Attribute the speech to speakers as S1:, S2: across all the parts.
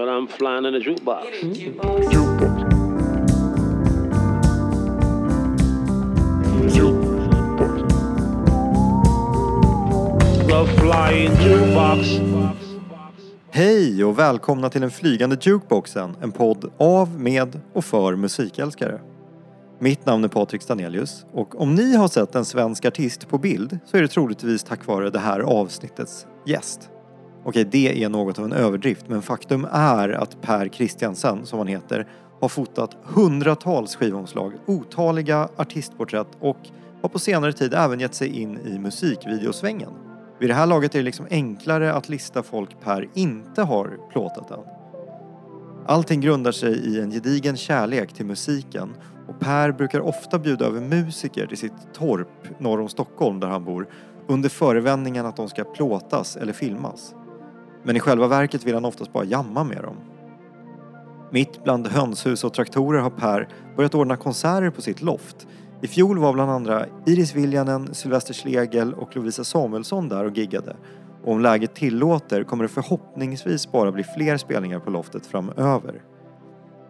S1: But I'm flying in a jukebox. Jukebox.
S2: Hej och välkomna till den flygande jukeboxen, en podd av, med och för musikälskare. Mitt namn är Patrik Stanelius och om ni har sett en svensk artist på bild så är det troligtvis tack vare det här avsnittets gäst. Okej, det är något av en överdrift men faktum är att Per Kristiansen, som han heter, har fotat hundratals skivomslag, otaliga artistporträtt och har på senare tid även gett sig in i musikvideosvängen. Vid det här laget är det liksom enklare att lista folk Per inte har plåtat än. Allting grundar sig i en gedigen kärlek till musiken och Per brukar ofta bjuda över musiker till sitt torp norr om Stockholm där han bor under förevändningen att de ska plåtas eller filmas. Men i själva verket vill han oftast bara jamma med dem. Mitt bland hönshus och traktorer har Per börjat ordna konserter på sitt loft. I fjol var bland andra Iris Viljanen, Sylvester Schlegel och Lovisa Samuelsson där och giggade. Och om läget tillåter kommer det förhoppningsvis bara bli fler spelningar på loftet framöver.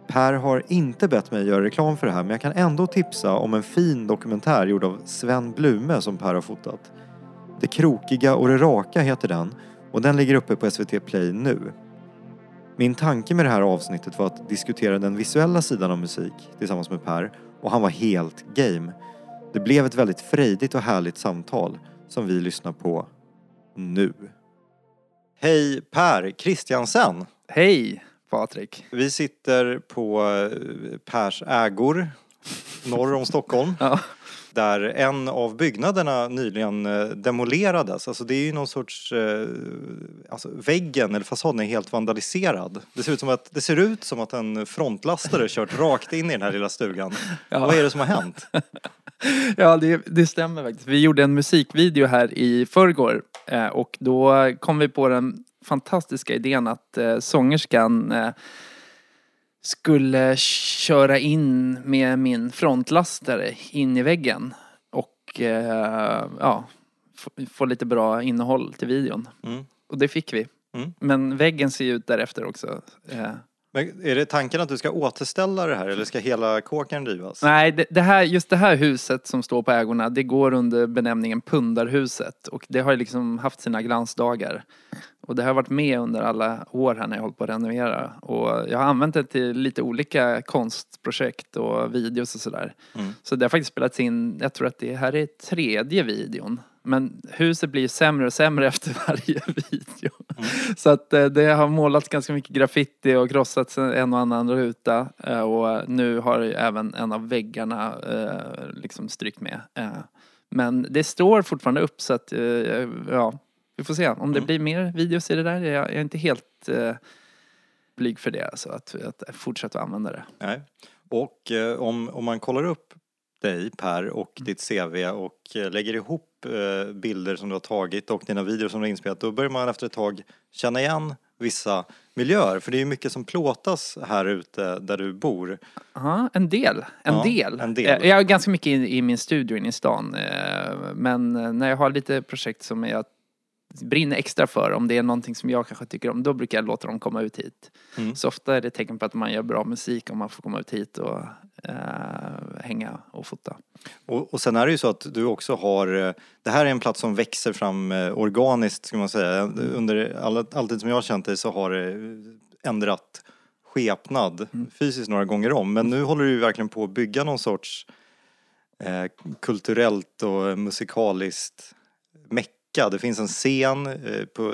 S2: Per har inte bett mig göra reklam för det här men jag kan ändå tipsa om en fin dokumentär gjord av Sven Blume som Per har fotat. Det krokiga och det raka heter den och den ligger uppe på SVT Play nu. Min tanke med det här avsnittet var att diskutera den visuella sidan av musik tillsammans med Per och han var helt game. Det blev ett väldigt frejdigt och härligt samtal som vi lyssnar på nu. Hej Per Christiansen!
S3: Hej Patrik.
S2: Vi sitter på eh, Pers ägor norr om Stockholm.
S3: Ja.
S2: Där en av byggnaderna nyligen eh, demolerades. Alltså det är ju någon sorts... Eh, alltså väggen eller fasaden är helt vandaliserad. Det ser ut som att, det ser ut som att en frontlastare kört rakt in i den här lilla stugan.
S3: Ja.
S2: Vad är det som har hänt?
S3: Ja, det, det stämmer faktiskt. Vi gjorde en musikvideo här i förrgår eh, och då kom vi på den fantastiska idén att sångerskan skulle köra in med min frontlastare in i väggen och eh, ja, få, få lite bra innehåll till videon.
S2: Mm.
S3: Och det fick vi.
S2: Mm.
S3: Men väggen ser ju ut därefter också. Eh,
S2: Men är det tanken att du ska återställa det här eller ska hela kåken rivas?
S3: Nej, det, det här, just det här huset som står på ägorna, det går under benämningen Pundarhuset. Och det har liksom haft sina glansdagar. Och det har varit med under alla år här när jag hållit på att renovera. Och jag har använt det till lite olika konstprojekt och videos och sådär.
S2: Mm.
S3: Så det har faktiskt spelats in, jag tror att det här är tredje videon. Men huset blir sämre och sämre efter varje video. Så att eh, det har målats ganska mycket graffiti och krossats en och annan ruta. Eh, Och nu har även en av väggarna eh, liksom strykt med. Men det står fortfarande upp så att, ja, vi får se. Om det
S2: Mm.
S3: blir mer videos i det där, jag är inte helt blyg för det. Alltså att, att fortsätta använda det.
S2: Nej. Och eh, om, om man kollar upp dig Per och ditt CV och eh, lägger ihop eh, bilder som du har tagit och dina videor som du har inspelat då börjar man efter ett tag känna igen vissa miljöer. För det är ju mycket som plåtas här ute där du bor.
S3: Ja, en del. En,
S2: Ja,
S3: del.
S2: en del.
S3: Eh, Jag har ganska mycket i, i min studio inne i stan. Men när jag har lite projekt som jag brinner extra för, om det är någonting som jag kanske tycker om, då brukar jag låta dem komma ut hit.
S2: Mm.
S3: Så ofta är det tecken på att man gör bra musik om man får komma ut hit och eh, hänga och fota.
S2: Och, och sen är det ju så att du också har, eh, det här är en plats som växer fram eh, organiskt ska man säga. Under all, all tid som jag har känt dig så har det ändrat skepnad fysiskt några gånger om. Men nu håller du ju verkligen på att bygga någon sorts eh, kulturellt och musikaliskt mecka. Det finns en scen eh, på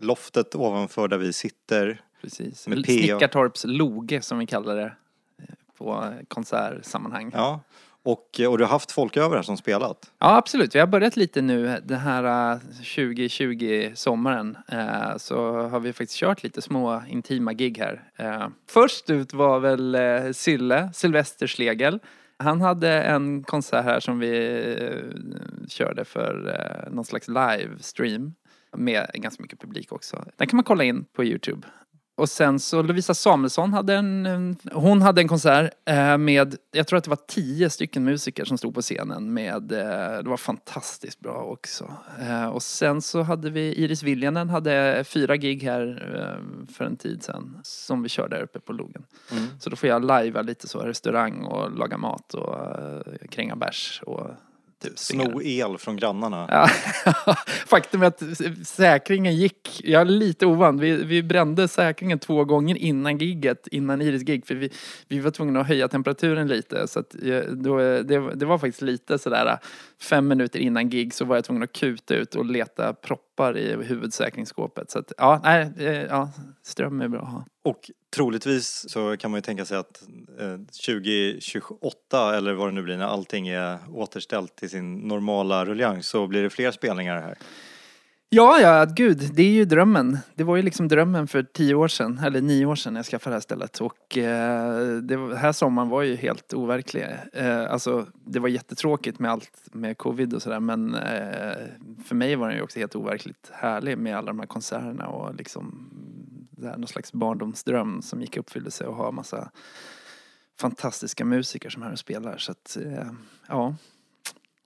S2: loftet ovanför där vi sitter.
S3: Precis.
S2: Med.
S3: Snickartorps loge som vi kallar det eh, på konsertsammanhang.
S2: Ja. Och, och du har haft folk över här som spelat.
S3: Ja, absolut. Vi har börjat lite nu den här eh, 2020 sommaren. eh, Så har vi faktiskt kört lite små intima gig här. Eh, Först ut var väl eh, Sylle, Sylvester Schlegel. Han hade en konsert här som vi eh, körde för eh, någon slags livestream. Med ganska mycket publik också. Den kan man kolla in på Youtube och sen så Lovisa Samuelsson hade en, en hon hade en konsert eh, med, jag tror att det var tio stycken musiker som stod på scenen med, eh, det var fantastiskt bra också. Eh, och sen så hade vi Iris Viljanen hade fyra gig här för en tid sedan som vi körde där uppe på Logen.
S2: Mm.
S3: Så då får jag lajva lite så, restaurang och laga mat och kränga bärs och typ springa
S2: Sno el från grannarna.
S3: Ja, faktum är att säkringen gick, jag är lite ovan, vi, vi brände säkringen två gånger innan gigget, innan Iris gig, för vi, vi var tvungna att höja temperaturen lite. Så att, eh, då, det, det var faktiskt lite sådär, fem minuter innan gig så var jag tvungen att kuta ut och leta proppar i huvudsäkringsskåpet. Så att, ja, nej, ja, ström är bra att ha.
S2: Och troligtvis så kan man ju tänka sig att eh, 2028 eller vad det nu blir när allting är återställt till sin normala ruljang så blir det fler spelningar här.
S3: Ja, ja, gud, det är ju drömmen. Det var ju liksom drömmen för tio år sedan, eller nio år sedan när jag skaffade det här stället. Och eh, det var- här sommaren var ju helt overklig. Eh, alltså, det var jättetråkigt med allt med covid och sådär, men eh, för mig var den ju också helt overkligt härlig med alla de här konserterna och liksom det här, någon slags barndomsdröm som gick i uppfyllelse och ha massa fantastiska musiker som är här och spelar. Så att, eh, ja,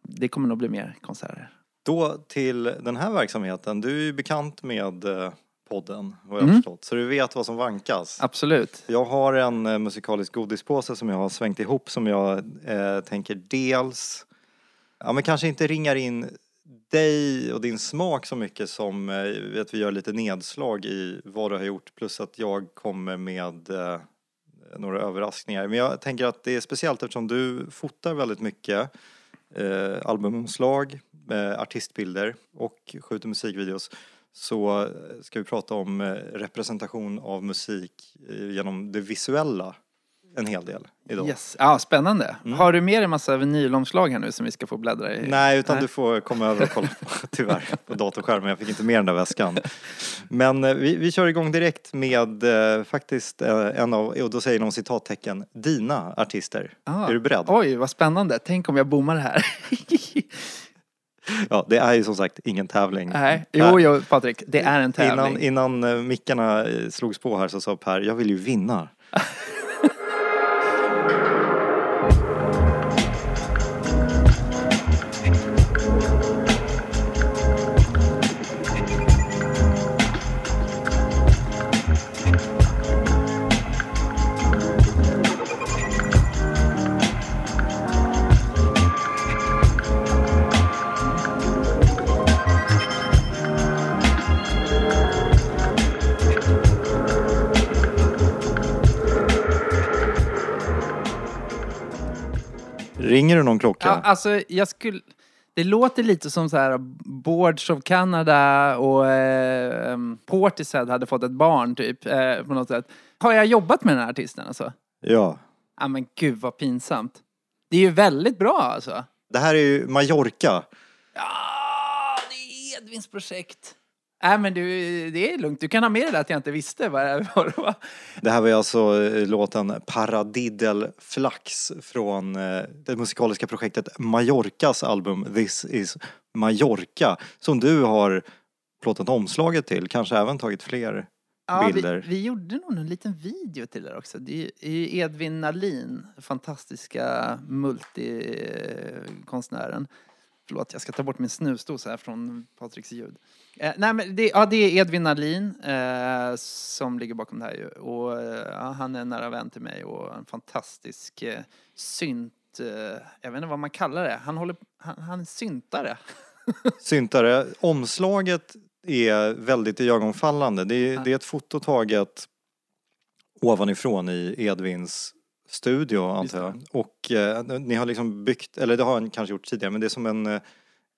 S3: det kommer nog bli mer konserter.
S2: Då till den här verksamheten. Du är ju bekant med eh, podden vad jag
S3: Mm.
S2: förstått. Så du vet vad som vankas.
S3: Absolut.
S2: Jag har en eh, musikalisk godispåse som jag har svängt ihop som jag eh, tänker dels, ja men kanske inte ringar in dig och din smak så mycket som eh, att vi gör lite nedslag i vad du har gjort plus att jag kommer med eh, några överraskningar. Men jag tänker att det är speciellt eftersom du fotar väldigt mycket eh, albumomslag, artistbilder och skjuter musikvideos så eh, ska vi prata om eh, representation av musik eh, genom det visuella en hel del idag.
S3: Yes. Ja, spännande.
S2: Mm.
S3: Har du med dig en massa vinylomslag här nu som vi ska få bläddra i?
S2: Nej, utan
S3: Nej.
S2: du får komma över och kolla på, tyvärr, på datorskärmen. Jag fick inte med den där väskan. Men eh, vi, vi kör igång direkt med eh, faktiskt eh, en av, och då säger någon citattecken, dina artister.
S3: Ah.
S2: Är du beredd?
S3: Oj, vad spännande. Tänk om jag bommar här.
S2: Ja, det är ju som sagt ingen tävling.
S3: Nej, jo, jo, Patrik. Det är en tävling.
S2: Innan, innan eh, mickarna eh, slogs på här så sa Per, jag vill ju vinna. klocka?
S3: Ja, alltså, jag skulle... Det låter lite som så här Boards of Canada och eh, um, Portishead hade fått ett barn typ eh, på något sätt. Har jag jobbat med den här artisten alltså?
S2: Ja.
S3: Ja men gud vad pinsamt. Det är ju väldigt bra alltså.
S2: Det här är ju Mallorca.
S3: Ja, det är Edvins projekt. Nej men du, det är lugnt. Du kan ha med det där att jag inte visste vad det var.
S2: Det här var alltså eh, låten Paradiddle Flax från eh, det musikaliska projektet Mallorcas album This is Mallorca som du har plåtat omslaget till, kanske även tagit fler
S3: Ja, vi,
S2: bilder.
S3: vi gjorde nog en liten video till det också. Det är ju Edvin Nalin, fantastiska multikonstnären. Förlåt, jag ska ta bort min snusdos här från Patriks ljud. Eh, nej, men det, ja, det är Edvin Nalin eh, som ligger bakom det här ju. Och eh, ja, han är en nära vän till mig och en fantastisk eh, synt... Eh, jag vet inte vad man kallar det. Han, håller, han, han är syntare.
S2: Syntare. Omslaget är väldigt iögonfallande. Det är,
S3: Ja.
S2: det är ett foto taget ovanifrån i Edvins studio antar jag. Och eh, ni har liksom byggt, eller det har han kanske gjort tidigare, men det är som en, eh,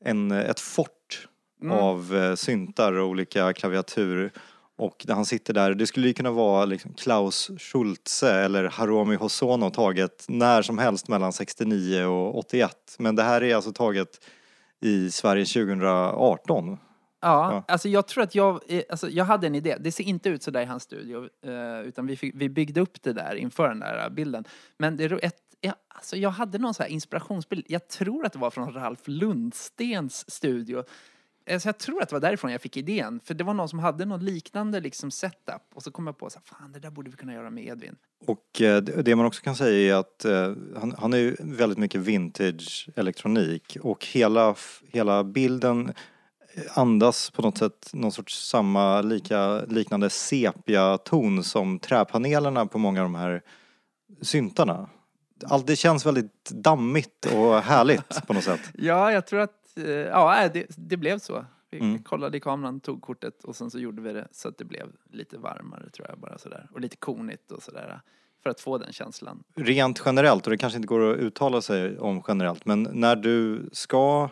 S2: en, ett fort
S3: Mm.
S2: av eh, syntar och olika klaviatur. Och när han sitter där, det skulle ju kunna vara liksom Klaus Schulze eller Haromi Hosono taget när som helst mellan 69 och 81. Men det här är alltså taget i Sverige 2018.
S3: Ja, alltså jag tror att jag, eh, alltså jag hade en idé. Det ser inte ut så där i hans studio, eh, utan vi, fick, vi byggde upp det där inför den där bilden. Men det är ett, ja, alltså jag hade någon så här inspirationsbild. Jag tror att det var från Ralf Lundstens studio Alltså jag tror att det var därifrån jag fick idén. För det var någon som hade någon liknande liksom setup. Och så kom jag på så här, fan det där borde vi kunna göra med Edvin.
S2: Och eh, det man också kan säga är att eh, han, han är ju väldigt mycket vintage elektronik och hela, hela bilden andas på något sätt någon sorts samma lika, liknande sepia-ton som träpanelerna på många av de här syntarna. Allt det känns väldigt dammigt och härligt på något sätt.
S3: Ja, jag tror att, eh, ja det, det blev så. Vi
S2: Mm.
S3: kollade i kameran, tog kortet och sen så gjorde vi det så att det blev lite varmare tror jag bara sådär. Och lite konigt och sådär. För att få den känslan.
S2: Rent generellt, och det kanske inte går att uttala sig om generellt, men när du ska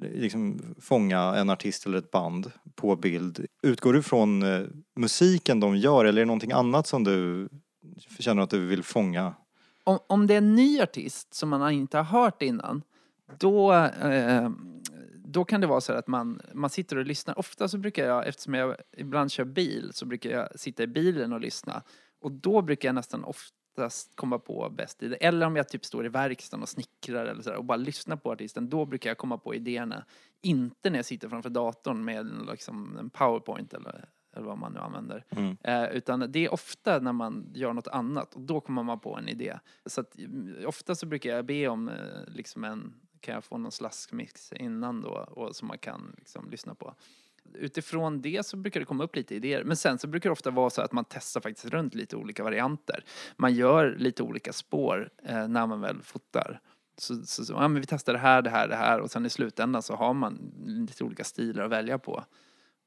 S2: liksom fånga en artist eller ett band på bild, utgår du från eh, musiken de gör eller är det någonting annat som du känner att du vill fånga?
S3: Om, om det är en ny artist som man inte har hört innan, då, eh, då kan det vara så att man, man sitter och lyssnar. Ofta så brukar jag, eftersom jag ibland kör bil, så brukar jag sitta i bilen och lyssna. Och då brukar jag nästan ofta oftast komma på bäst idé. Eller om jag typ står i verkstaden och snickrar eller så där, och bara lyssnar på artisten, då brukar jag komma på idéerna. Inte när jag sitter framför datorn med liksom en powerpoint eller, eller vad man nu använder.
S2: Mm.
S3: Eh, utan det är ofta när man gör något annat och då kommer man på en idé. Så att, mm, ofta så brukar jag be om eh, liksom en, kan jag få någon slaskmix innan då och som man kan liksom lyssna på. Utifrån det så brukar det komma upp lite idéer. Men sen så brukar det ofta vara så att man testar faktiskt runt lite olika varianter. Man gör lite olika spår eh, när man väl fotar. Så, så, så ja, men vi testar det här, det här, det här och sen i slutändan så har man lite olika stilar att välja på.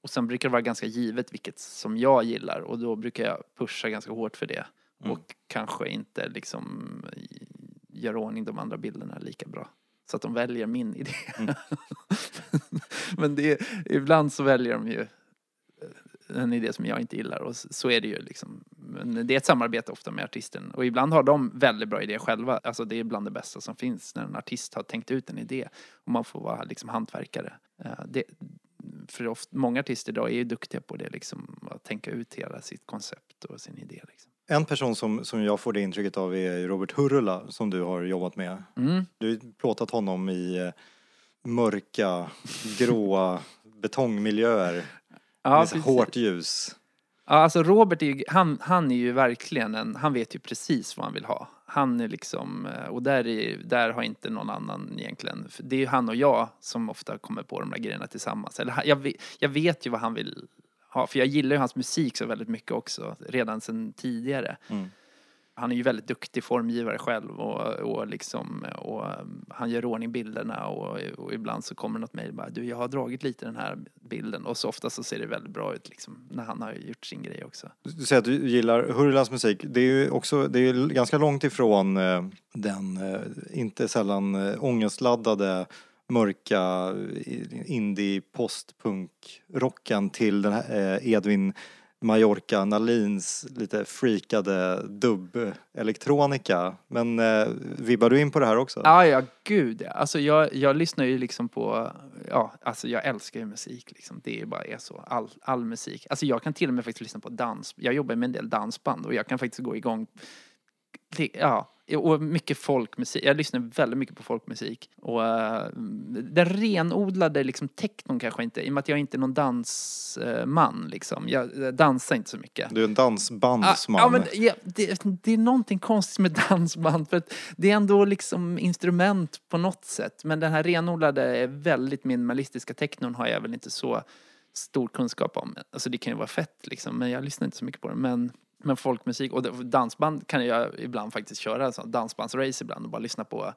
S3: Och sen brukar det vara ganska givet vilket som jag gillar och då brukar jag pusha ganska hårt för det.
S2: Mm.
S3: Och kanske inte liksom i- gör ordning de andra bilderna lika bra. Så att de väljer min idé.
S2: Mm.
S3: Men det, ibland så väljer de ju en idé som jag inte gillar och så är det ju liksom. Men det är ett samarbete ofta med artisten och ibland har de väldigt bra idéer själva. Alltså det är bland det bästa som finns när en artist har tänkt ut en idé och man får vara liksom hantverkare. Eh, Det, för ofta, många artister idag är ju duktiga på det liksom, att tänka ut hela sitt koncept och sin idé liksom.
S2: En person som, som jag får det intrycket av är Robert Hurula som du har jobbat med.
S3: Mm.
S2: Du har plåtat honom i eh, mörka, gråa betongmiljöer
S3: Ja,
S2: med hårt ljus.
S3: Ja, alltså Robert är ju, han, han är ju verkligen en, han vet ju precis vad han vill ha. Han är liksom, eh, och där, är, där har inte någon annan egentligen, det är ju han och jag som ofta kommer på de där grejerna tillsammans. Eller jag jag vet ju vad han vill ha, för jag gillar ju hans musik så väldigt mycket också, redan sedan tidigare.
S2: Mm.
S3: Han är ju väldigt duktig formgivare själv och, och liksom, och um, han gör ordning bilderna och, och ibland så kommer något mejl bara du jag har dragit lite den här bilden och så ofta så ser det väldigt bra ut liksom när han har gjort sin grej också.
S2: Du säger att du gillar Hurlas musik. Det är ju också, det är ganska långt ifrån eh, den eh, inte sällan eh, ångestladdade mörka eh, indie postpunk-rocken till den här eh, Edvin Mallorca Nalins lite freakade dubb-elektronika. Men eh, vibbar du in på det här också?
S3: Ja, ja, gud. Alltså jag, jag lyssnar ju liksom på, ja, alltså jag älskar ju musik liksom. Det är bara är så, all, all musik. Alltså jag kan till och med faktiskt lyssna på dans. Jag jobbar med en del dansband och jag kan faktiskt gå igång ja, och mycket folkmusik. Jag lyssnar väldigt mycket på folkmusik. Och uh, den renodlade liksom technon kanske inte, i och med att jag inte är någon dansman liksom. Jag eh, dansar inte så mycket.
S2: Du är en dansbandsman.
S3: Ja, ja, men ja, det, det är någonting konstigt med dansband för att det är ändå liksom instrument på något sätt. Men den här renodlade, väldigt minimalistiska technon har jag väl inte så stor kunskap om. Alltså det kan ju vara fett liksom, men jag lyssnar inte så mycket på det. Men, men folkmusik och dansband kan jag ibland faktiskt köra, så dansbandsrace ibland och bara lyssna på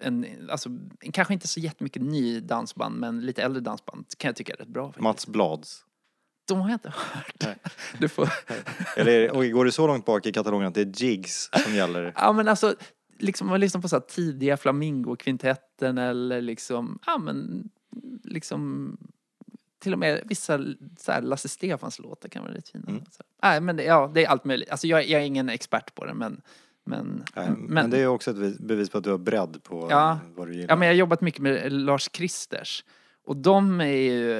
S3: en, alltså, kanske inte så jättemycket ny dansband, men lite äldre dansband kan jag tycka är rätt bra. Faktiskt.
S2: Mats Blads.
S3: De har jag inte hört.
S2: Nej.
S3: Du får...
S2: Eller och går det så långt bak i katalogen att det är jigs som gäller?
S3: Ja men alltså, liksom man lyssnar på så här tidiga Flamingo-kvintetten eller liksom, ja men, liksom till och med vissa så här Lasse Stefans låtar kan vara rätt fina.
S2: Mm.
S3: Nej men det, ja, det är allt möjligt. Alltså jag, jag är ingen expert på det men, men,
S2: Nej, men, det är också ett bevis- på att du har bredd på
S3: Ja.
S2: vad du gillar.
S3: Ja men jag har jobbat mycket med Lars Kristers. Och de är ju,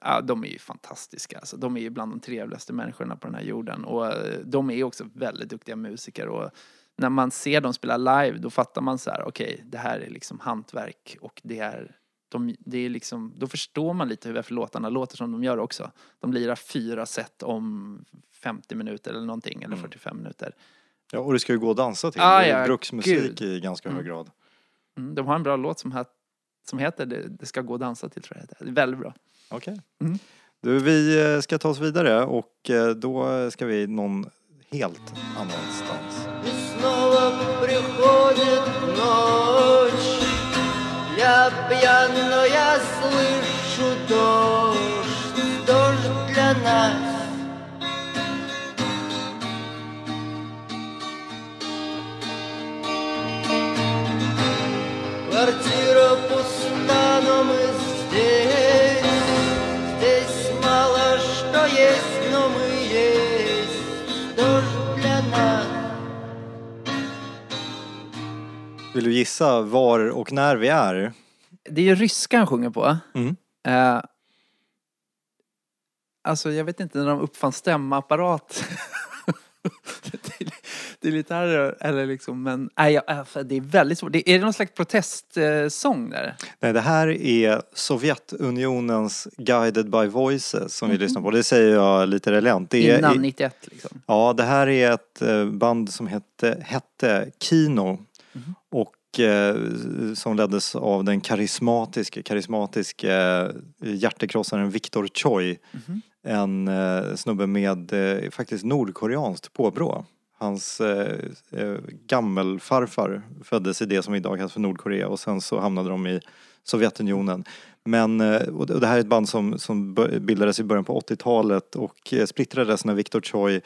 S3: ja, de är ju fantastiska. Alltså, de är ju bland de trevligaste människorna på den här jorden. Och eh, de är också väldigt duktiga musiker. Och när man ser dem spela live då fattar man så här, okej, det här är liksom hantverk och det är, de, det är liksom, då förstår man lite hur varför låtarna låter som de gör också. De lirar fyra set om 50 minuter eller någonting, eller 45 minuter.
S2: Ja, och det ska ju gå att dansa till.
S3: Ah,
S2: det är
S3: ja,
S2: bruksmusik
S3: gud.
S2: i ganska hög
S3: Mm.
S2: grad.
S3: Mm, de har en bra låt som, het, som heter det, det ska gå att dansa till tror jag det heter. Det är väldigt bra.
S2: Okej.
S3: Mm.
S2: Du, vi eh, ska ta oss vidare och eh, då ska vi någon helt annanstans.
S4: И снова приходит ночь Я пьян, но я слышу дождь. Дождь для нас. Квартира пуста, но мы здесь. Здесь мало что есть,
S2: Vill du gissa var och när vi är?
S3: Det är ju ryska han sjunger på.
S2: Mm.
S3: Eh, alltså jag vet inte när de uppfann stämapparat. lite här, eller liksom, men nej, alltså, det är väldigt svårt. Är det någon slags protestsång där?
S2: Nej, det här är Sovjetunionens Guided by Voices som vi lyssnar på. Det säger jag lite relent. Det är,
S3: Mhm. Innan 91 liksom.
S2: Ja, det här är ett eh, band som hette, hette Kino
S3: Mhm.
S2: och eh, som leddes av den karismatiske, karismatiske eh, hjärtekrossaren Viktor Choi.
S3: Mhm.
S2: En eh, snubbe med eh, faktiskt nordkoreanskt påbrå. Hans eh, eh, gammelfarfar föddes i det som idag kallas för Nordkorea och sen så hamnade de i Sovjetunionen. Men, och det här är ett band som, som bildades i början på 80-talet och splittrades när Viktor Choi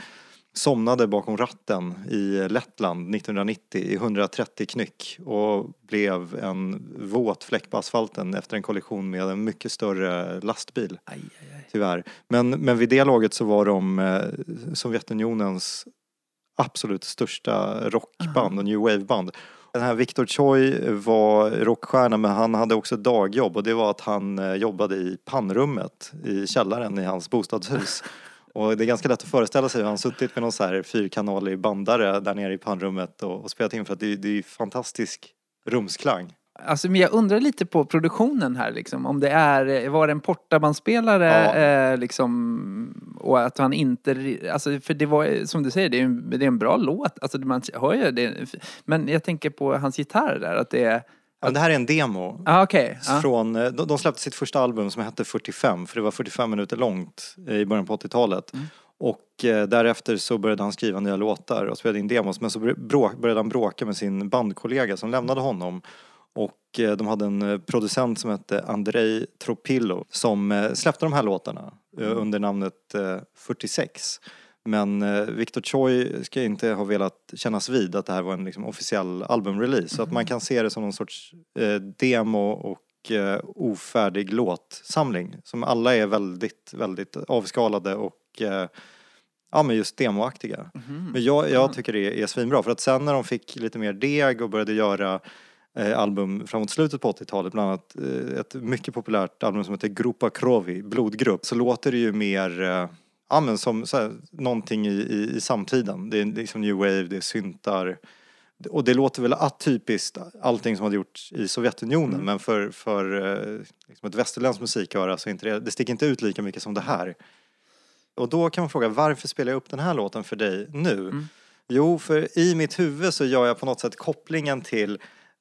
S2: somnade bakom ratten i Lettland 1990 i 130 knyck och blev en våt fläck på asfalten efter en kollision med en mycket större lastbil.
S3: Aj, aj, aj.
S2: Tyvärr. Men, men vid det laget så var de eh, Sovjetunionens absolut största rockband och new wave-band. Den här Viktor Choi var rockstjärna men han hade också ett dagjobb och det var att han eh, jobbade i pannrummet i källaren i hans bostadshus. Och det är ganska lätt att föreställa sig hur han suttit med någon så här fyrkanalig bandare där nere i pannrummet och, och spelat in för att det, det är ju fantastisk rumsklang.
S3: Alltså, men jag undrar lite på produktionen här liksom. Om det är, var det en portabandspelare
S2: Ja.
S3: eh, liksom och att han inte, alltså för det var som du säger, det är en, det är en bra låt. Alltså man hör ju det. Men jag tänker på hans gitarr där att det är,
S2: Ja, det här är en demo
S3: ah, okej. ja.
S2: Från, eh, de, de släppte sitt första album som hette 45 för det var 45 minuter långt eh, i början på 80-talet.
S3: Mm.
S2: Och eh, därefter så började han skriva nya låtar och spelade in demos men så började han bråka med sin bandkollega som lämnade honom. Och eh, de hade en eh, producent som hette Andrei Tropillo som eh, släppte de här låtarna
S3: Mm.
S2: under namnet eh, 46. Men eh, Victor Choi ska inte ha velat kännas vid att det här var en liksom, officiell albumrelease. Så att
S3: Mm.
S2: man kan se det som någon sorts eh, demo och eh, ofärdig låtsamling. Som alla är väldigt, väldigt avskalade och eh, ja men just demoaktiga.
S3: Mhm.
S2: Men jag, jag tycker det är svinbra för att sen när de fick lite mer deg och började göra eh, album framåt slutet på 80-talet, bland annat eh, ett mycket populärt album som heter Grupa Krovi, blodgrupp, så låter det ju mer Ja men som så här, någonting i, i, i samtiden. Det är liksom new wave, det är syntar. Och det låter väl atypiskt allting som hade gjorts i Sovjetunionen men för, för eh, liksom ett västerländskt musiköra så inte det, det sticker inte ut lika mycket som det här. Och då kan man fråga varför spelar jag upp den här låten för dig nu? Jo, för i mitt huvud så gör jag på något sätt kopplingen till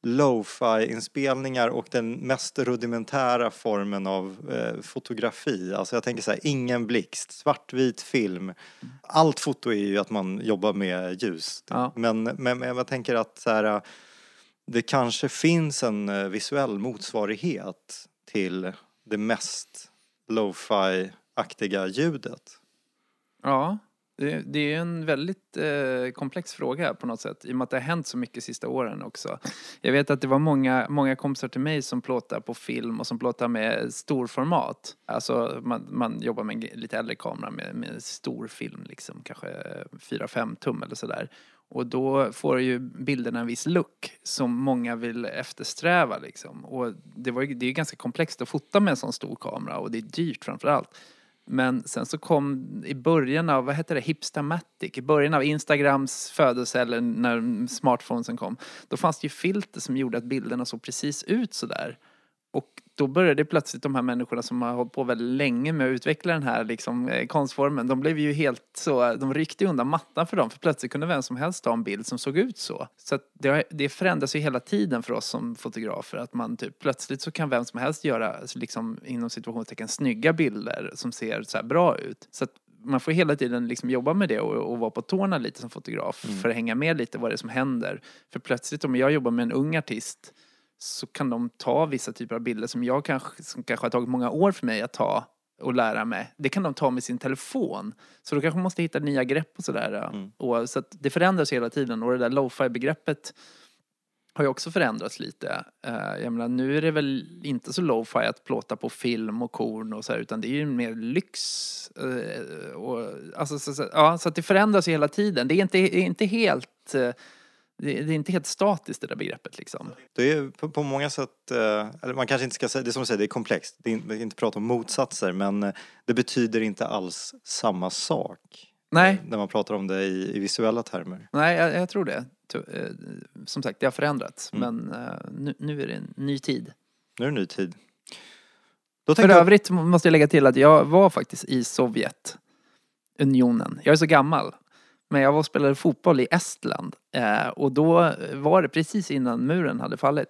S2: lo-fi-inspelningar och den mest rudimentära formen av eh, fotografi. Alltså jag tänker så här, ingen blixt, svartvit film. Allt foto är ju att man jobbar med ljus.
S3: Ja.
S2: Men, men, men jag tänker att så här, det kanske finns en eh, visuell motsvarighet till det mest lo-fi-aktiga ljudet.
S3: Ja, det, det är en väldigt eh, komplex fråga på något sätt. I och med att det har hänt så mycket de sista åren också. Jag vet att det var många, många kompisar till mig som plåtar på film och som plåtar med storformat. Alltså man, man jobbar med en lite äldre kamera med, med stor film liksom. Kanske 4-5 tum eller sådär. Och då får ju bilderna en viss look som många vill eftersträva liksom. Och det, var det är ju ganska komplext att fota med en sån stor kamera och det är dyrt framför allt. Men sen så kom i början av, vad hette det, Hipstamatic, i början av Instagrams födelse eller när smartphonesen kom. Då fanns det ju filter som gjorde att bilderna såg precis ut sådär. Och då började plötsligt de här människorna som har hållit på väldigt länge med att utveckla den här liksom, eh, konstformen, de blev ju helt så, de ryckte undan mattan för dem för plötsligt kunde vem som helst ha en bild som såg ut så. Så det, det förändras ju hela tiden för oss som fotografer att man typ plötsligt så kan vem som helst göra liksom inom situationstecken snygga bilder som ser så här bra ut. Så att man får hela tiden liksom jobba med det och, och vara på tårna lite som fotograf för att hänga med lite vad det är som händer. För plötsligt om jag jobbar med en ung artist så kan de ta vissa typer av bilder som jag kanske, som kanske har tagit många år för mig att ta och lära mig. Det kan de ta med sin telefon. Så då kanske man måste hitta nya grepp och sådär. ja. Och, så att det förändras hela tiden och det där lo-fi begreppet har ju också förändrats lite. Eh, jag menar, nu är det väl inte så lo-fi att plåta på film och korn och så här, utan det är ju mer lyx. eh, och, alltså, så, så, ja, så att det förändras ju hela tiden. Det är inte, är inte helt eh, det, är inte helt statiskt det där begreppet liksom.
S2: Det är på, på många sätt, eh, eller man kanske inte ska säga, det är som du säger, det är komplext. Det är, vi inte prata om motsatser men eh, det betyder inte alls samma sak.
S3: Nej,
S2: När man pratar om det i, i visuella termer.
S3: nej jag, jag tror det. Eh, Som sagt, det har förändrats.
S2: Mm.
S3: Men eh, nu, nu är det en ny tid.
S2: Nu är det ny tid.
S3: För
S2: jag-
S3: övrigt måste jag lägga till att jag var faktiskt i Sovjetunionen. Jag är så gammal. Men jag var och spelade fotboll i Estland. Eh, och då var det precis innan muren hade fallit.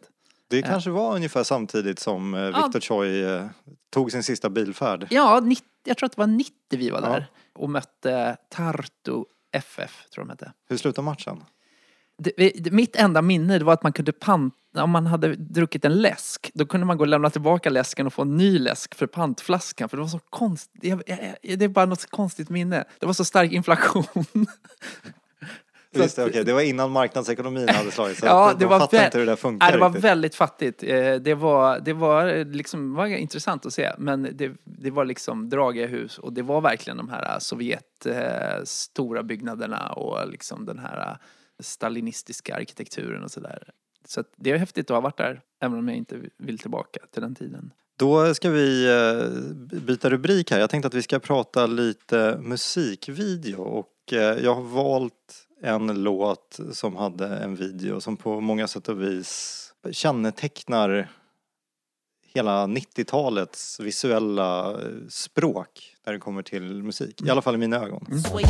S2: Det kanske var ungefär samtidigt som eh,
S3: Ja.
S2: Viktor Choi eh, tog sin sista bilfärd.
S3: Ja, 90, jag tror att det var 90 vi var
S2: Ja.
S3: där. Och mötte Tartu FF, tror jag de hette.
S2: Hur slutar matchen?
S3: Det, mitt enda minne var att man kunde panta, om man hade druckit en läsk, då kunde man gå och lämna tillbaka läsken och få en ny läsk för pantflaskan. För det var så konstigt, jag, jag, jag, det är bara något konstigt minne. Det var så stark inflation.
S2: Just det, okej. det var innan marknadsekonomin hade slagit så
S3: Ja, det
S2: de
S3: var
S2: fattar
S3: vä-
S2: inte hur det funkar
S3: det var
S2: riktigt.
S3: väldigt fattigt. Eh, Det var, det var eh, liksom, var intressant att se. Men det, det var liksom dragiga hus och det var verkligen de här Sovjet eh, stora byggnaderna och liksom den här stalinistiska arkitekturen och sådär. Så att det är häftigt att ha varit där, även om jag inte vill tillbaka till den tiden.
S2: Då ska vi eh, byta rubrik här. Jag tänkte att vi ska prata lite musikvideo och eh, jag har valt en låt som hade en video som på många sätt och vis kännetecknar hela 90-talets visuella eh, språk när det kommer till musik. I alla fall i mina ögon.
S5: Sway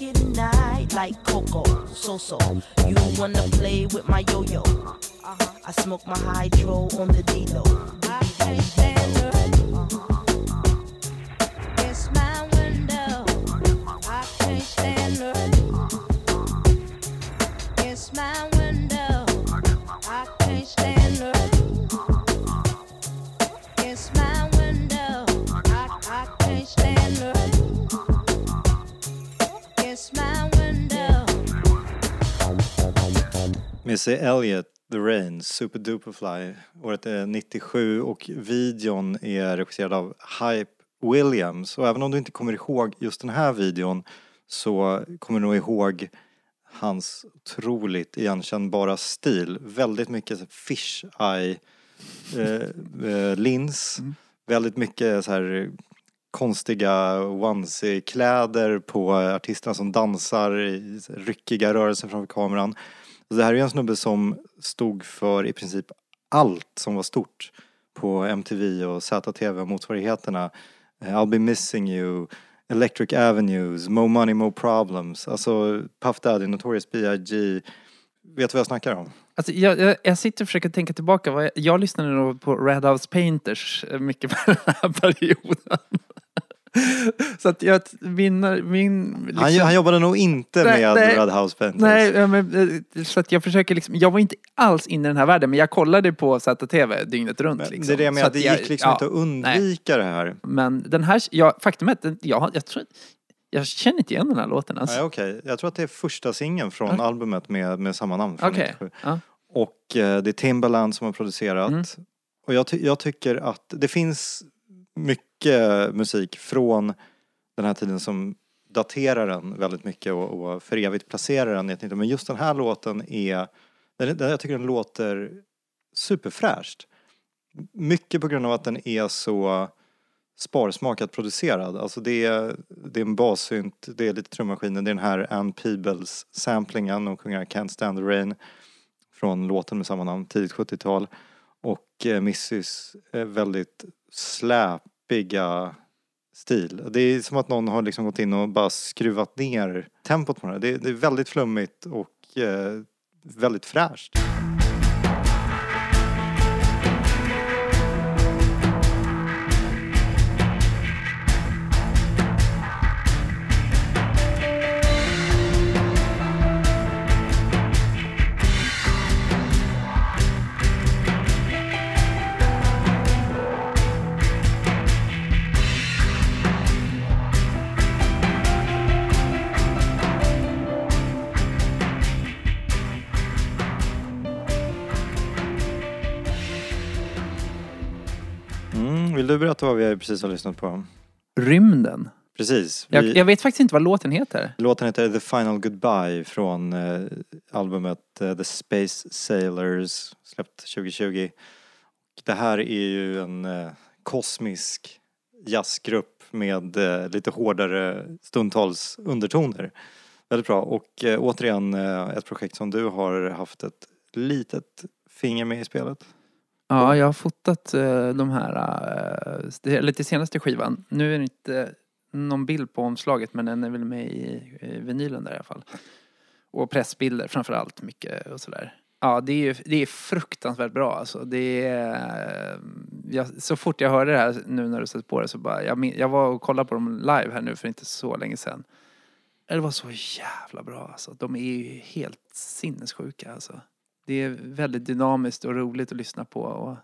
S5: working night like Coco, so so. You wanna play with my yo yo? I smoke my hydro on the D-Lo.
S6: I can't stand her.
S2: Missy Elliott, The Rain, Super Duperfly. Året är 97 och videon är regisserad av Hype Williams. Och även om du inte kommer ihåg just den här videon så kommer du nog ihåg hans otroligt igenkännbara stil. Väldigt mycket fish eye eh, eh, lins. Väldigt mycket så här konstiga onesie-kläder på artisterna som dansar i ryckiga rörelser framför kameran. Och det här är ju en snubbe som stod för i princip allt som var stort på MTV och ZTV och motsvarigheterna. Eh, I'll be missing you, Electric Avenues, Mo Money Mo Problems, alltså Puff Daddy, Notorious B.I.G. Vet du vad jag snackar om?
S3: Alltså, jag, jag, jag sitter och försöker tänka tillbaka. Jag, jag lyssnade nog på Red House Painters eh, mycket på den här perioden. Så att jag, min, min liksom,
S2: Han, han jobbade nog inte
S3: Nej,
S2: med
S3: nej.
S2: Red House Painters.
S3: Nej, men, eh, så att jag försöker liksom, jag var inte alls inne i den här världen men jag kollade på ZTV dygnet runt.
S2: Men
S3: liksom.
S2: Det är det jag menar,
S3: att
S2: det gick liksom
S3: ja,
S2: inte att undvika det här.
S3: Men den här, ja, faktum är att den, jag, jag tror, jag känner inte igen den här låten ens.
S2: Nej, okej. Jag tror att det är första singeln från
S3: Ja.
S2: albumet med, med samma namn från
S3: Okej.
S2: 97.
S3: Ja.
S2: Och eh, det är Timbaland som har producerat.
S3: Mm.
S2: Och jag, ty- jag tycker att det finns mycket mycket musik från den här tiden som daterar den väldigt mycket och, och för evigt placerar den. i ett nytt- Men just den här låten är, den, den, jag tycker den låter superfräscht. Mycket på grund av att den är så sparsmakat producerad. Alltså det är, det är en bassynt, det är lite trummaskiner, det är den här Ann Peebles samplingen och sjunger Can't stand the rain. från låten med samma namn, tidigt 70-tal. Och eh, Missys eh, väldigt släpiga stil. Det är som att någon har liksom gått in och bara skruvat ner tempot på det här. Det, det är väldigt flummigt och eh, väldigt fräscht. Du berätta vad vi precis har lyssnat på?
S3: Rymden.
S2: Precis.
S3: Jag,
S2: Vi,
S3: jag vet faktiskt inte vad låten heter.
S2: Låten heter The Final Goodbye från eh, albumet eh, The Space Sailors släppt 2020. Det här är ju en eh, kosmisk jazzgrupp med eh, lite hårdare stundtals undertoner. Väldigt bra och eh, återigen eh, ett projekt som du har haft ett litet finger med i spelet.
S3: Ja, jag har fotat eh, de här, eh, eller till senaste skivan. Nu är det inte någon bild på omslaget men den är väl med i, i vinylen där i alla fall. Och pressbilder framför allt mycket och sådär. Ja, det är ju det är fruktansvärt bra alltså. Det är, eh, jag, så fort jag hörde det här nu när du satt på det så bara, jag, jag var och kollade på dem live här nu för inte så länge sedan. Det var så jävla bra alltså. De är ju helt sinnessjuka alltså. Det är väldigt dynamiskt och roligt att lyssna på. Och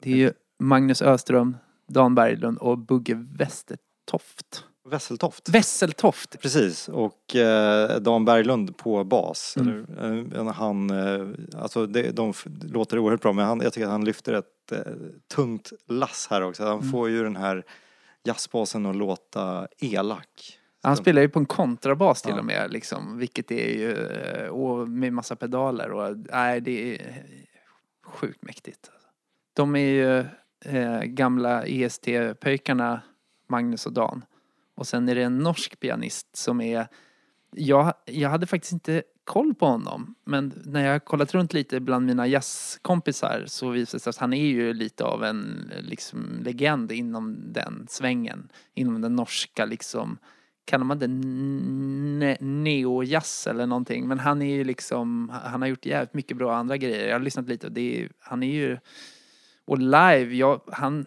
S3: det är ju Magnus Öström, Dan Berglund och Bugge Westertoft.
S2: Vesseltoft.
S3: Wesseltoft!
S2: Precis, och eh, Dan Berglund på bas.
S3: Mm.
S2: Eller, eh, han, eh, alltså det, de låter oerhört bra men han, jag tycker att han lyfter ett eh, tungt lass här också. Han
S3: Mm.
S2: får ju den här jazzbasen att låta elak.
S3: Han
S2: Så-
S3: spelar ju på en kontrabas till
S2: Ja.
S3: och med liksom, vilket är ju, eh, och med massa pedaler och nej det är sjukt mäktigt. De är ju eh, gamla EST-pöjkarna Magnus och Dan. Och sen är det en norsk pianist som är, jag, jag hade faktiskt inte koll på honom. Men när jag kollat runt lite bland mina jazzkompisar så visar det sig att han är ju lite av en liksom, legend inom den svängen. Inom den norska liksom, kallar man det ne- neojazz eller någonting. Men han är ju liksom, han har gjort jävligt mycket bra andra grejer. Jag har lyssnat lite och det är, han är ju, och live, jag, han,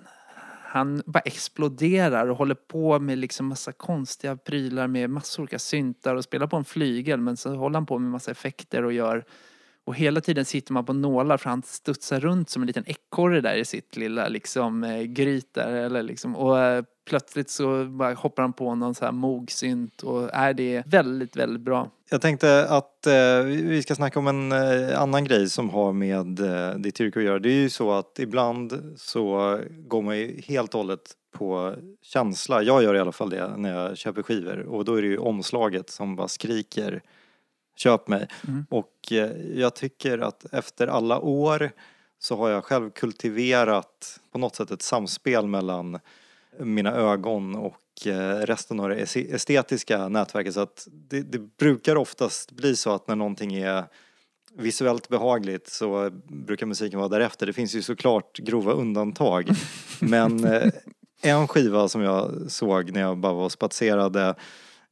S3: han bara exploderar och håller på med liksom massa konstiga prylar med massor olika syntar och spelar på en flygel men så håller han på med massa effekter och gör och hela tiden sitter man på nålar för han studsar runt som en liten ekorre där i sitt lilla liksom eh, gryt där eller liksom och eh, plötsligt så bara hoppar han på någon så här mogsynt och äh, är det väldigt, väldigt bra.
S2: Jag tänkte att eh, vi vi ska snacka om en eh, annan grej som har med eh, ditt yrke att göra. Det är ju så att ibland så går man ju helt och hållet på känsla. Jag gör i alla fall det när jag köper skivor och då är det ju omslaget som bara skriker köp mig.
S3: Mm.
S2: Och eh, jag tycker att efter alla år så har jag själv kultiverat på något sätt ett samspel mellan mina ögon och eh, resten av det estetiska nätverket. Så att det, det brukar oftast bli så att när någonting är visuellt behagligt så brukar musiken vara därefter. Det finns ju såklart grova undantag. Men eh, en skiva som jag såg när jag bara var och spatserade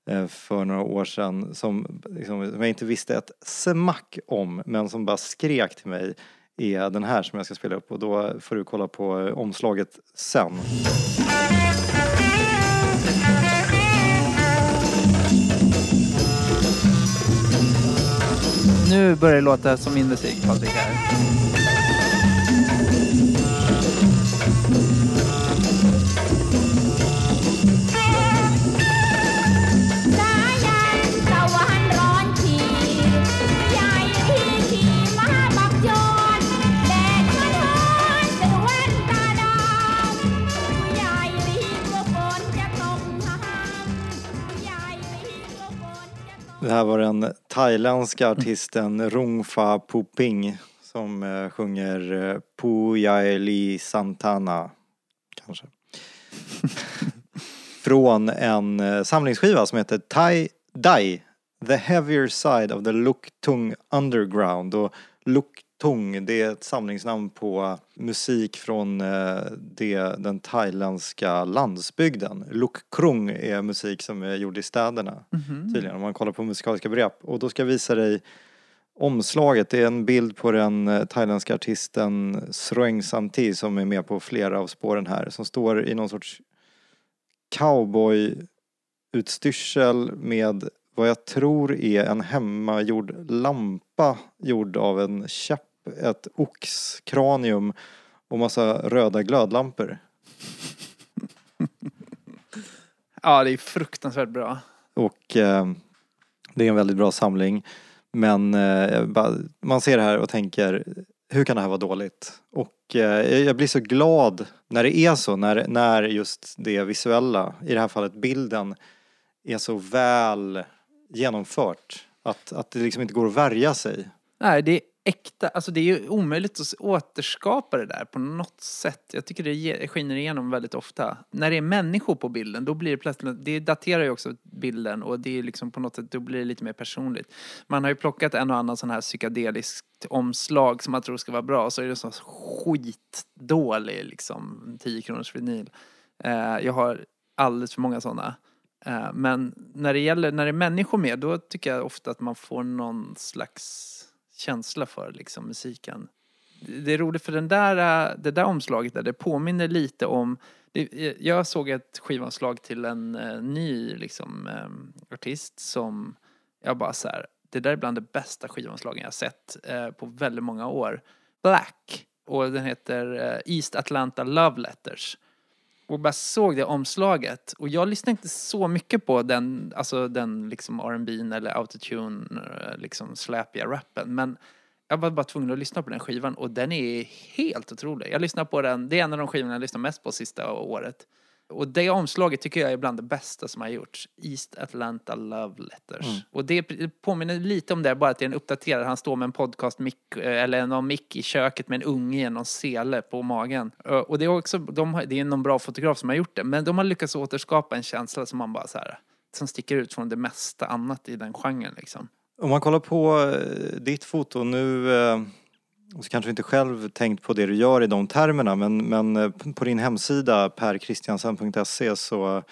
S2: Eh, för några år sedan som, liksom, som jag inte visste ett smack om men som bara skrek till mig är den här som jag ska spela upp och då får du kolla på eh, omslaget sen.
S3: Nu börjar det låta som min musik Patrik här.
S2: Det här var den thailändska artisten Rungfa Puping som eh, sjunger eh, Pujaili Santana, kanske. Från en eh, samlingsskiva som heter Thai Dai, The Heavier Side of the Luktung Underground. Och Luktung Tung, det är ett samlingsnamn på musik från eh, det, den thailändska landsbygden. Luk Krung är musik som är gjord i städerna tydligen om man kollar på musikaliska begrepp. Och då ska jag visa dig omslaget. Det är en bild på den eh, thailändska artisten Sroeng Samti som är med på flera av spåren här. Som står i någon sorts cowboy-utstyrsel med vad jag tror är en hemmagjord lampa gjord av en käpp, ett oxkranium och massa röda glödlampor.
S3: Ja, det är fruktansvärt bra.
S2: Och eh, det är en väldigt bra samling. Men eh, man ser det här och tänker, hur kan det här vara dåligt? Och eh, jag blir så glad när det är så, när, när just det visuella, i det här fallet bilden, är så väl genomfört. Att, att det liksom inte går att värja sig.
S3: Nej, det är äkta. Alltså det är ju omöjligt att återskapa det där på något sätt. Jag tycker det skiner igenom väldigt ofta. När det är människor på bilden, då blir det plötsligt, det daterar ju också bilden och det är liksom på något sätt, då blir det lite mer personligt. Man har ju plockat en och annan sån här psykedeliskt omslag som man tror ska vara bra, så är det så skitdålig liksom 10 kronors vinyl. Eh, jag har alldeles för många sådana. Eh, men när det gäller, när det är människor med, då tycker jag ofta att man får någon slags känsla för liksom musiken. Det är roligt för den där, äh, det där omslaget där, det påminner lite om det, eh, jag såg ett skivomslag till en uh, ny liksom, um, artist som jag bara så här, det där är bland de bästa skivomslagen jag har sett uh, på väldigt många år. Black och den heter uh, East Atlanta Love Letters och bara såg det omslaget och jag lyssnade inte så mycket på den, alltså den liksom R&B eller autotune eh, liksom släpiga rappen men jag var bara tvungen att lyssna på den skivan och den är helt otrolig. Jag lyssnar på den, det är en av de skivorna jag lyssnar mest på sista året. Och det omslaget tycker jag är bland det bästa som har gjorts. East Atlanta Love Letters. Och det påminner lite om det, bara att det är en uppdaterad. Han står med en podcast mic, eller någon mick i köket med en unge i någon sele på magen. Och det är också, de har, det är någon bra fotograf som har gjort det. Men de har lyckats återskapa en känsla som man bara så här, som sticker ut från det mesta annat i den genren liksom.
S2: Om man kollar på eh, ditt foto nu eh, så kanske du inte själv tänkt på det du gör i de termerna men, men eh, på din hemsida perkristiansen.se så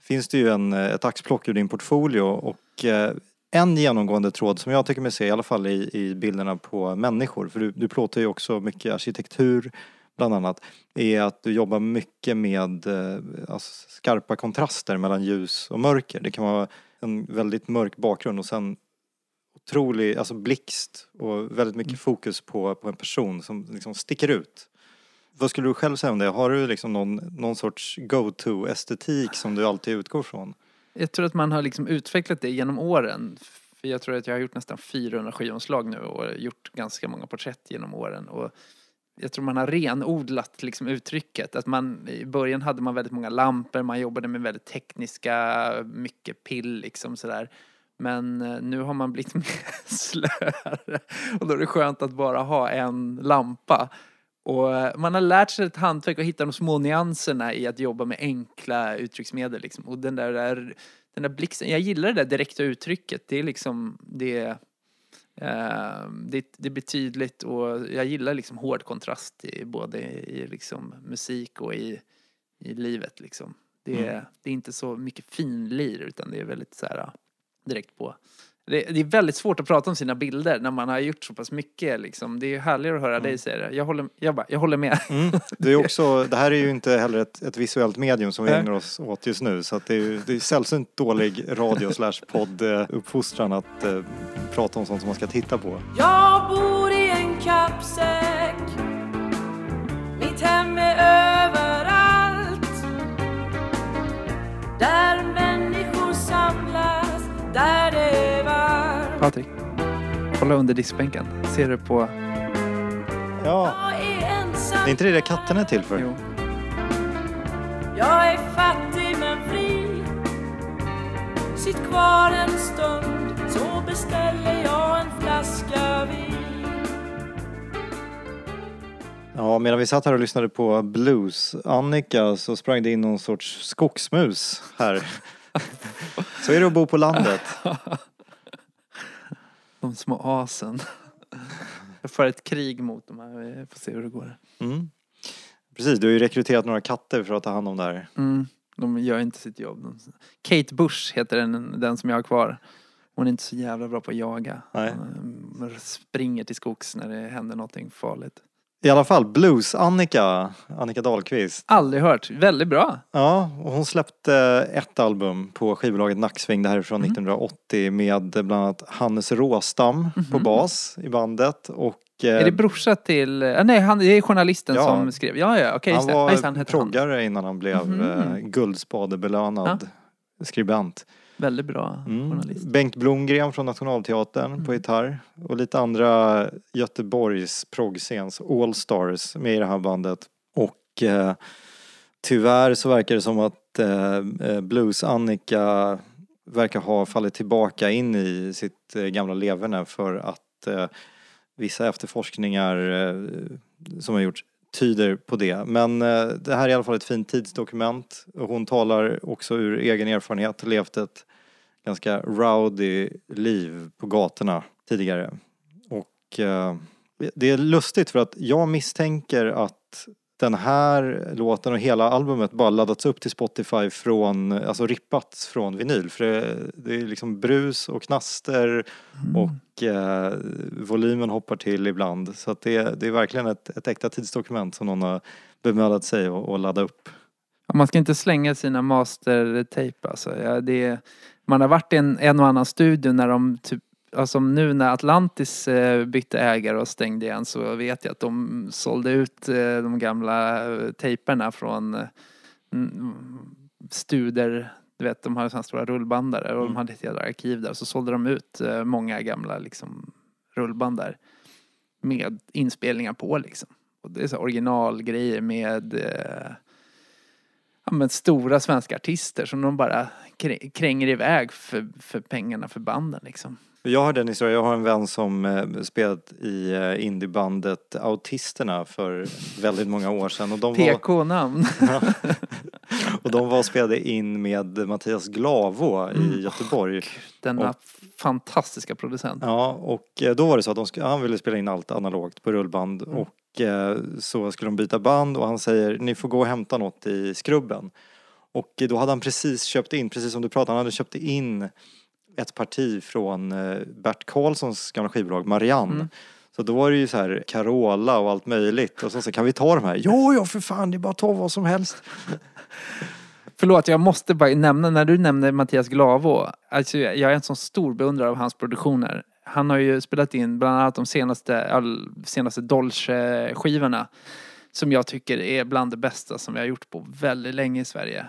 S2: finns det ju en, eh, ett axplock ur din portfolio och eh, en genomgående tråd som jag tycker mig se i alla fall i, i bilderna på människor, för du, du plåtar ju också mycket arkitektur bland annat, är att du jobbar mycket med alltså, skarpa kontraster mellan ljus och mörker. Det kan vara en väldigt mörk bakgrund och sen otrolig, alltså blixt och väldigt mycket fokus på, på en person som liksom sticker ut. Vad skulle du själv säga om det? Har du liksom någon, någon sorts go-to estetik som du alltid utgår från?
S3: Jag tror att man har liksom utvecklat det genom åren. För jag tror att jag har gjort nästan 400 skivomslag nu och gjort ganska många porträtt genom åren. Och jag tror man har renodlat liksom uttrycket. Att man, I början hade man väldigt många lampor, man jobbade med väldigt tekniska, mycket pill liksom sådär. Men eh, nu har man blivit mer slöare. Och då är det skönt att bara ha en lampa. Och eh, man har lärt sig ett hantverk och hitta de små nyanserna i att jobba med enkla uttrycksmedel liksom. Och den där, där den där blixten, jag gillar det där direkta uttrycket. Det är liksom, det eh, det, det blir tydligt och jag gillar liksom hård kontrast i både i liksom musik och i, i livet liksom. Det är, det är inte så mycket finlir utan det är väldigt så här direkt på. Det, det är väldigt svårt att prata om sina bilder när man har gjort så pass mycket liksom. Det är ju härligare att höra dig säga det. Jag håller, jag bara, jag håller med.
S2: Mm. Det, är också, det här är ju inte heller ett, ett visuellt medium som vi ägnar oss åt just nu så att det är, ju- det är sällsynt dålig radio slash podd eh, att eh, prata om sånt som man ska titta på.
S7: Jag bor i en kappsäck Mitt hem är överallt
S3: Patrik, kolla under diskbänken. Ser du på...
S2: Ja, det är inte det där katten är till för?
S3: Jo.
S7: Jag är fattig men fri Sitt kvar en stund Så beställer jag en flaska vin
S2: Ja, medan vi satt här och lyssnade på blues, Annika, så sprang det in någon sorts skogsmus här. Så är det att bo på landet.
S3: De små asen. Jag för ett krig mot dem här. Vi får se hur det går.
S2: Mm. Precis, du har ju rekryterat några katter för att ta hand om det här.
S3: Mm. De gör inte sitt jobb. Kate Bush heter den, den som jag har kvar. Hon är inte så jävla bra på att jaga.
S2: Nej.
S3: Hon eh, springer till skogs när det händer någonting farligt.
S2: I alla fall Blues-Annika, Annika Dahlqvist.
S3: Aldrig hört. Väldigt bra.
S2: Ja, och hon släppte ett album på skivbolaget Nacksving. Det här är från 1980 med bland annat Hannes Råstam på bas i bandet och eh,
S3: Är det brorsa till... ah, nej, han, det är journalisten
S2: Ja.
S3: som skrev. Ja, ja, okej.
S2: han
S3: just det.
S2: var
S3: Just det, han han.
S2: proggare innan han blev
S3: Mhm.
S2: eh, Guldspadebelönad skribent.
S3: Väldigt bra
S2: Mm.
S3: journalist.
S2: Bengt Blomgren från Nationalteatern
S3: Mm.
S2: på gitarr och lite andra Göteborgs proggscens All Stars med i det här bandet. Och eh, tyvärr så verkar det som att eh, eh, Blues-Annika verkar ha fallit tillbaka in i sitt eh, gamla leverne för att eh, vissa efterforskningar eh, som har gjorts tyder på det. Men eh, det här är i alla fall ett fint tidsdokument och hon talar också ur egen erfarenhet, levt ett ganska rowdy liv på gatorna tidigare. Och eh, det är lustigt för att jag misstänker att den här låten och hela albumet bara laddats upp till Spotify från, alltså rippats från vinyl. För det, det är liksom brus och knaster och eh, volymen hoppar till ibland. Så att det, det är verkligen ett, ett äkta tidsdokument som någon har bemödat sig att ladda upp.
S3: Man ska inte slänga sina mastertape alltså. Ja, det, man har varit i en, en och annan studio när de typ Alltså nu när Atlantis eh, bytte ägare och stängde igen så vet jag att de sålde ut eh, de gamla eh, tejperna från mm, Studer. Du vet, de har sådana stora rullbandare och de
S2: Mm.
S3: hade ett jävla arkiv där. Så sålde de ut många gamla liksom, rullband där. Med inspelningar på liksom. Och det är så originalgrejer med ja, men stora svenska artister som de bara krä- kränger iväg för, för pengarna för banden liksom.
S2: Jag har den historien, jag har en vän som eh, spelat i eh, indiebandet Autisterna för väldigt många år sedan. Och de var,
S3: PK-namn.
S2: och de var och spelade in med Mattias Glavo i Göteborg.
S3: Denna
S2: Och-
S3: fantastiska producent.
S2: Ja, och eh, då var det så att de sk- han ville spela in allt analogt på rullband
S3: Mm.
S2: och så skulle de byta band och han säger ni får gå och hämta något i skrubben. Och eh, då hade han precis köpt in, precis som du pratade, han hade köpt in ett parti från eh, Bert Karlssons gamla skivbolag Marianne.
S3: Mm.
S2: Så då var det ju så här Carola och allt möjligt och så sa kan vi ta de här? Jo, ja för fan, det är bara att ta vad som helst.
S3: Förlåt, jag måste bara nämna, när du nämner Mattias Glavo. Alltså jag är en sån stor beundrare av hans produktioner. Han har ju spelat in bland annat de senaste, all, senaste Dolce-skivorna. Som jag tycker är bland det bästa som vi har gjort på väldigt länge i Sverige.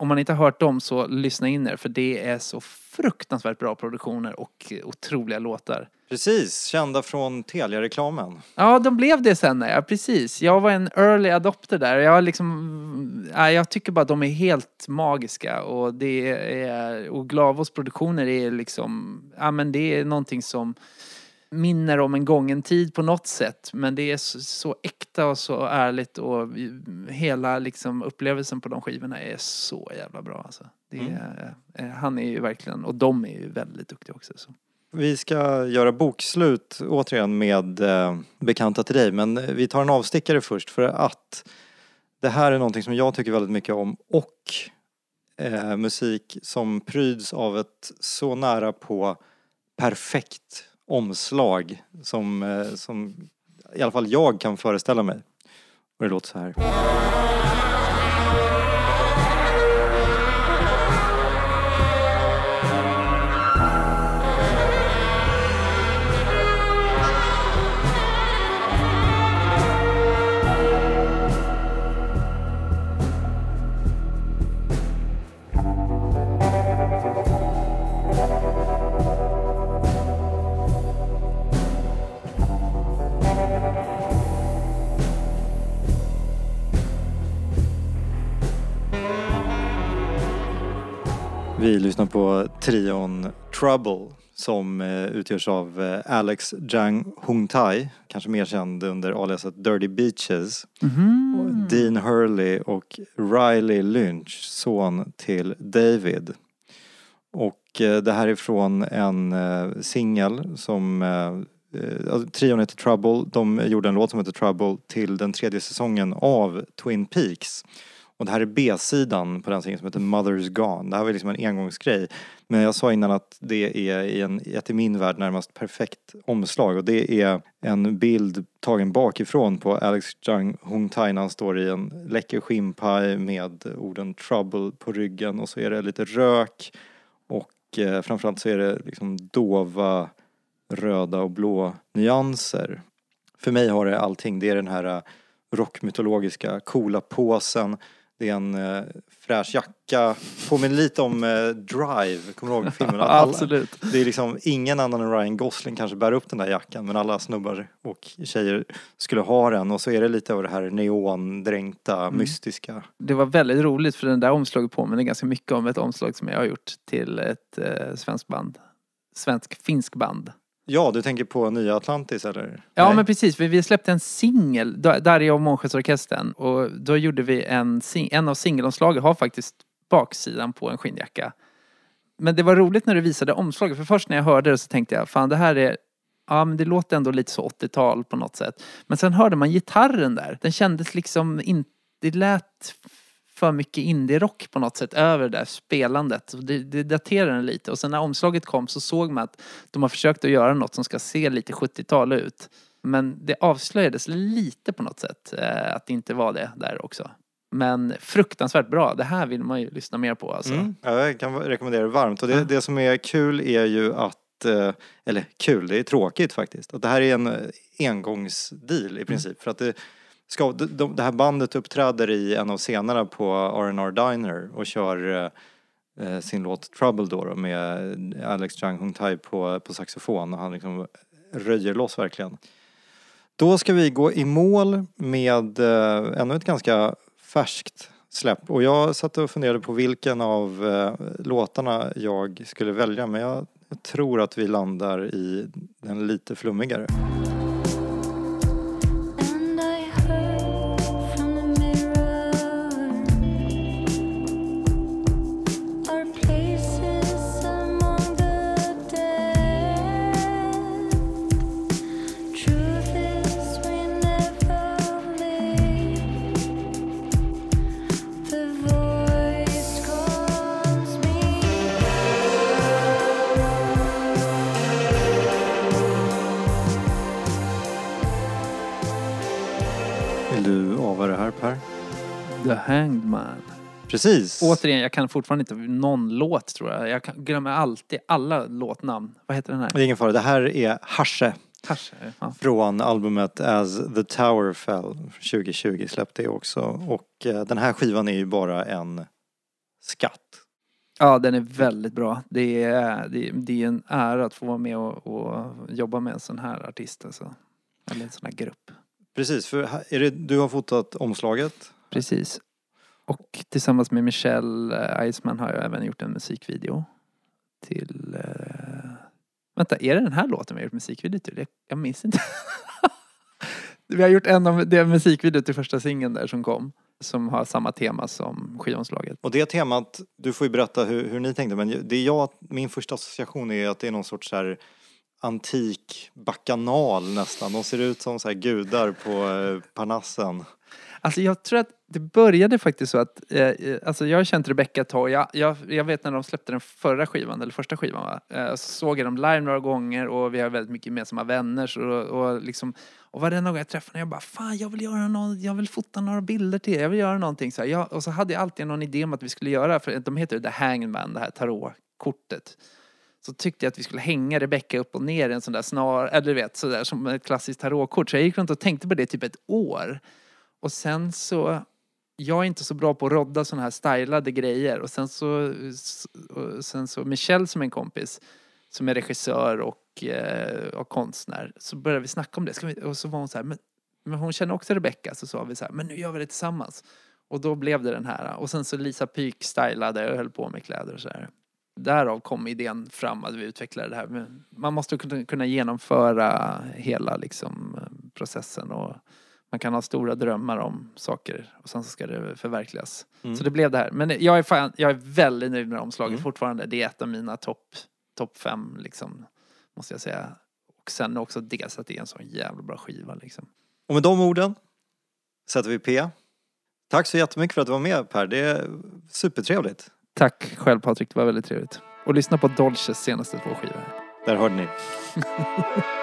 S3: Om man inte har hört dem så lyssna in er för det är så fruktansvärt bra produktioner och otroliga låtar.
S2: Precis, kända från Telia-reklamen.
S3: Ja, de blev det sen. Ja, precis. Jag var en early adopter där. Jag, liksom, ja, jag tycker bara de är helt magiska. Och, det är, och Glavos produktioner är liksom, ja men det är någonting som minner om en gången tid på något sätt. Men det är så, så äkta och så ärligt och hela liksom upplevelsen på de skivorna är så jävla bra alltså. Det är, eh, Han är ju verkligen, och de är ju väldigt duktiga också. Så.
S2: Vi ska göra bokslut återigen med eh, bekanta till dig men vi tar en avstickare först för att det här är någonting som jag tycker väldigt mycket om och eh, musik som pryds av ett så nära på perfekt omslag som, eh, som i alla fall jag kan föreställa mig. Och det låter så här. Vi lyssnar på trion Trouble som eh, utgörs av eh, Alex Jang Hung Tai, kanske mer känd under aliaset Dirty Beaches. och Dean Hurley och Riley Lynch, son till David. Och eh, det här är från en singel som alltså, trion heter Trouble. De gjorde en låt som heter Trouble till den tredje säsongen av Twin Peaks. Och det här är B-sidan på den singeln som heter Mother's Gone. Det här var liksom en engångsgrej. Men jag sa innan att det är i en, ett i min värld närmast perfekt omslag. Och det är en bild tagen bakifrån på Alex Jung Hung Tai när han står i en läcker skinnpaj med orden Trouble på ryggen. Och så är det lite rök. Och eh, framförallt så är det liksom dova röda och blå nyanser. För mig har det allting. Det är den här eh, rockmytologiska coola påsen. Det är en eh, fräsch jacka. Påminner lite om eh, Drive, kommer du ihåg filmen? Alla-
S3: Absolut.
S2: Det är liksom ingen annan än Ryan Gosling kanske bär upp den där jackan men alla snubbar och tjejer skulle ha den och så är det lite av det här neondränkta, mystiska.
S3: Det var väldigt roligt för den där omslaget påminner ganska mycket om ett omslag som jag har gjort till ett eh, svenskt band. Svensk-finsk band.
S2: Ja, du tänker på Nya Atlantis eller?
S3: Ja
S2: Nej?
S3: men precis, vi, vi släppte en singel, jag och Månskedsorkestern och då gjorde vi en, sing- en av singelomslagen har faktiskt baksidan på en skinnjacka. Men det var roligt när du visade omslaget, för först när jag hörde det så tänkte jag, fan det här är, ja men det låter ändå lite så 80-tal på något sätt. Men sen hörde man gitarren där, den kändes liksom inte, det lät för mycket indie-rock på något sätt över det där spelandet. Det, det daterar den lite och sen när omslaget kom så såg man att de har försökt att göra något som ska se lite 70-tal ut. Men det avslöjades lite på något sätt eh, att det inte var det där också. Men fruktansvärt bra. Det här vill man ju lyssna mer på alltså.
S2: Mm, ja, jag kan rekommendera det varmt. Och det, det som är kul är ju att, eh, eller kul, det är tråkigt faktiskt. Att det här är en eh, engångsdeal i princip. För att det, ska, de, de, det här bandet uppträder i en av scenerna på R&R Diner och kör eh, eh, sin låt Trouble då, då med Alex Chang Hung Tai på, på saxofon. Och han liksom röjer loss verkligen. Då ska vi gå i mål med eh, ännu ett ganska färskt släpp. Och jag satt och funderade på vilken av eh, låtarna jag skulle välja men jag, jag tror att vi landar i den lite flummigare.
S3: Hanged Man.
S2: Precis!
S3: Återigen, jag kan fortfarande inte någon låt tror jag. Jag kan, glömmer alltid alla låtnamn. Vad heter den här?
S2: Det är ingen fara, det här är Hasche
S3: Kanske. Ja.
S2: från albumet As the Tower Fell 2020 släppte jag också. Och eh, den här skivan är ju bara en skatt.
S3: ja, den är väldigt bra. Det är, det, det är en ära att få vara med och, och jobba med en sån här artist. Alltså. Eller en sån här grupp.
S2: Precis, för här- är det, du har fotat omslaget.
S3: Precis. Och tillsammans med Michelle eh, Eisman har jag även gjort en musikvideo. Till... Eh... Vänta, är det den här låten vi har gjort musikvideo till? Jag, jag minns inte. vi har gjort en av det musikvideo till första singeln där som kom. Som har samma tema som skivomslaget.
S2: Och det temat, du får ju berätta hur, hur ni tänkte men det jag, min första association är att det är någon sorts så här antik bakanal nästan. De ser ut som så här gudar på eh, Parnassen.
S3: Alltså jag tror att det började faktiskt så att, eh, eh, alltså jag har känt Rebecca ett tag. Jag, jag, jag vet när de släppte den förra skivan, eller första skivan va. Eh, så såg jag dem live några gånger och vi har väldigt mycket gemensamma vänner. Så, och, liksom, och varenda gång jag träffade henne, jag bara fan jag vill göra någon, jag vill fota några bilder till er, jag vill göra någonting så här. Jag, Och så hade jag alltid någon idé om att vi skulle göra, för de heter ju The Hangman, det här tarotkortet. Så tyckte jag att vi skulle hänga Rebecca upp och ner i en sån där snar, eller du vet sådär som ett klassiskt tarotkort. Så jag gick runt och tänkte på det typ ett år. Och sen så, jag är inte så bra på att rodda sådana här stylade grejer. Och sen så, och sen så Michelle som är en kompis, som är regissör och, eh, och konstnär, så började vi snacka om det. Ska vi, och så var hon så här, men, men hon känner också Rebecca, så sa vi så här, men nu gör vi det tillsammans. Och då blev det den här. Och sen så Lisa Pyk stylade och höll på med kläder och så här. Därav kom idén fram att vi utvecklade det här. Men man måste kunna- kunna genomföra hela liksom, eh, processen och man kan ha stora drömmar om saker och sen så ska det förverkligas.
S2: Mm.
S3: Så det blev det här. Men jag är, fan, jag är väldigt nöjd med omslaget
S2: Mm.
S3: fortfarande. Det är ett av mina topp top fem liksom, måste jag säga. och sen också dels att det är en sån jävla bra skiva liksom.
S2: Och med de orden sätter vi P. Tack så jättemycket för att du var med Per. Det är supertrevligt.
S3: Tack själv Patrik, det var väldigt trevligt. Och lyssna på Dolces senaste två skivor.
S2: Där hörde ni.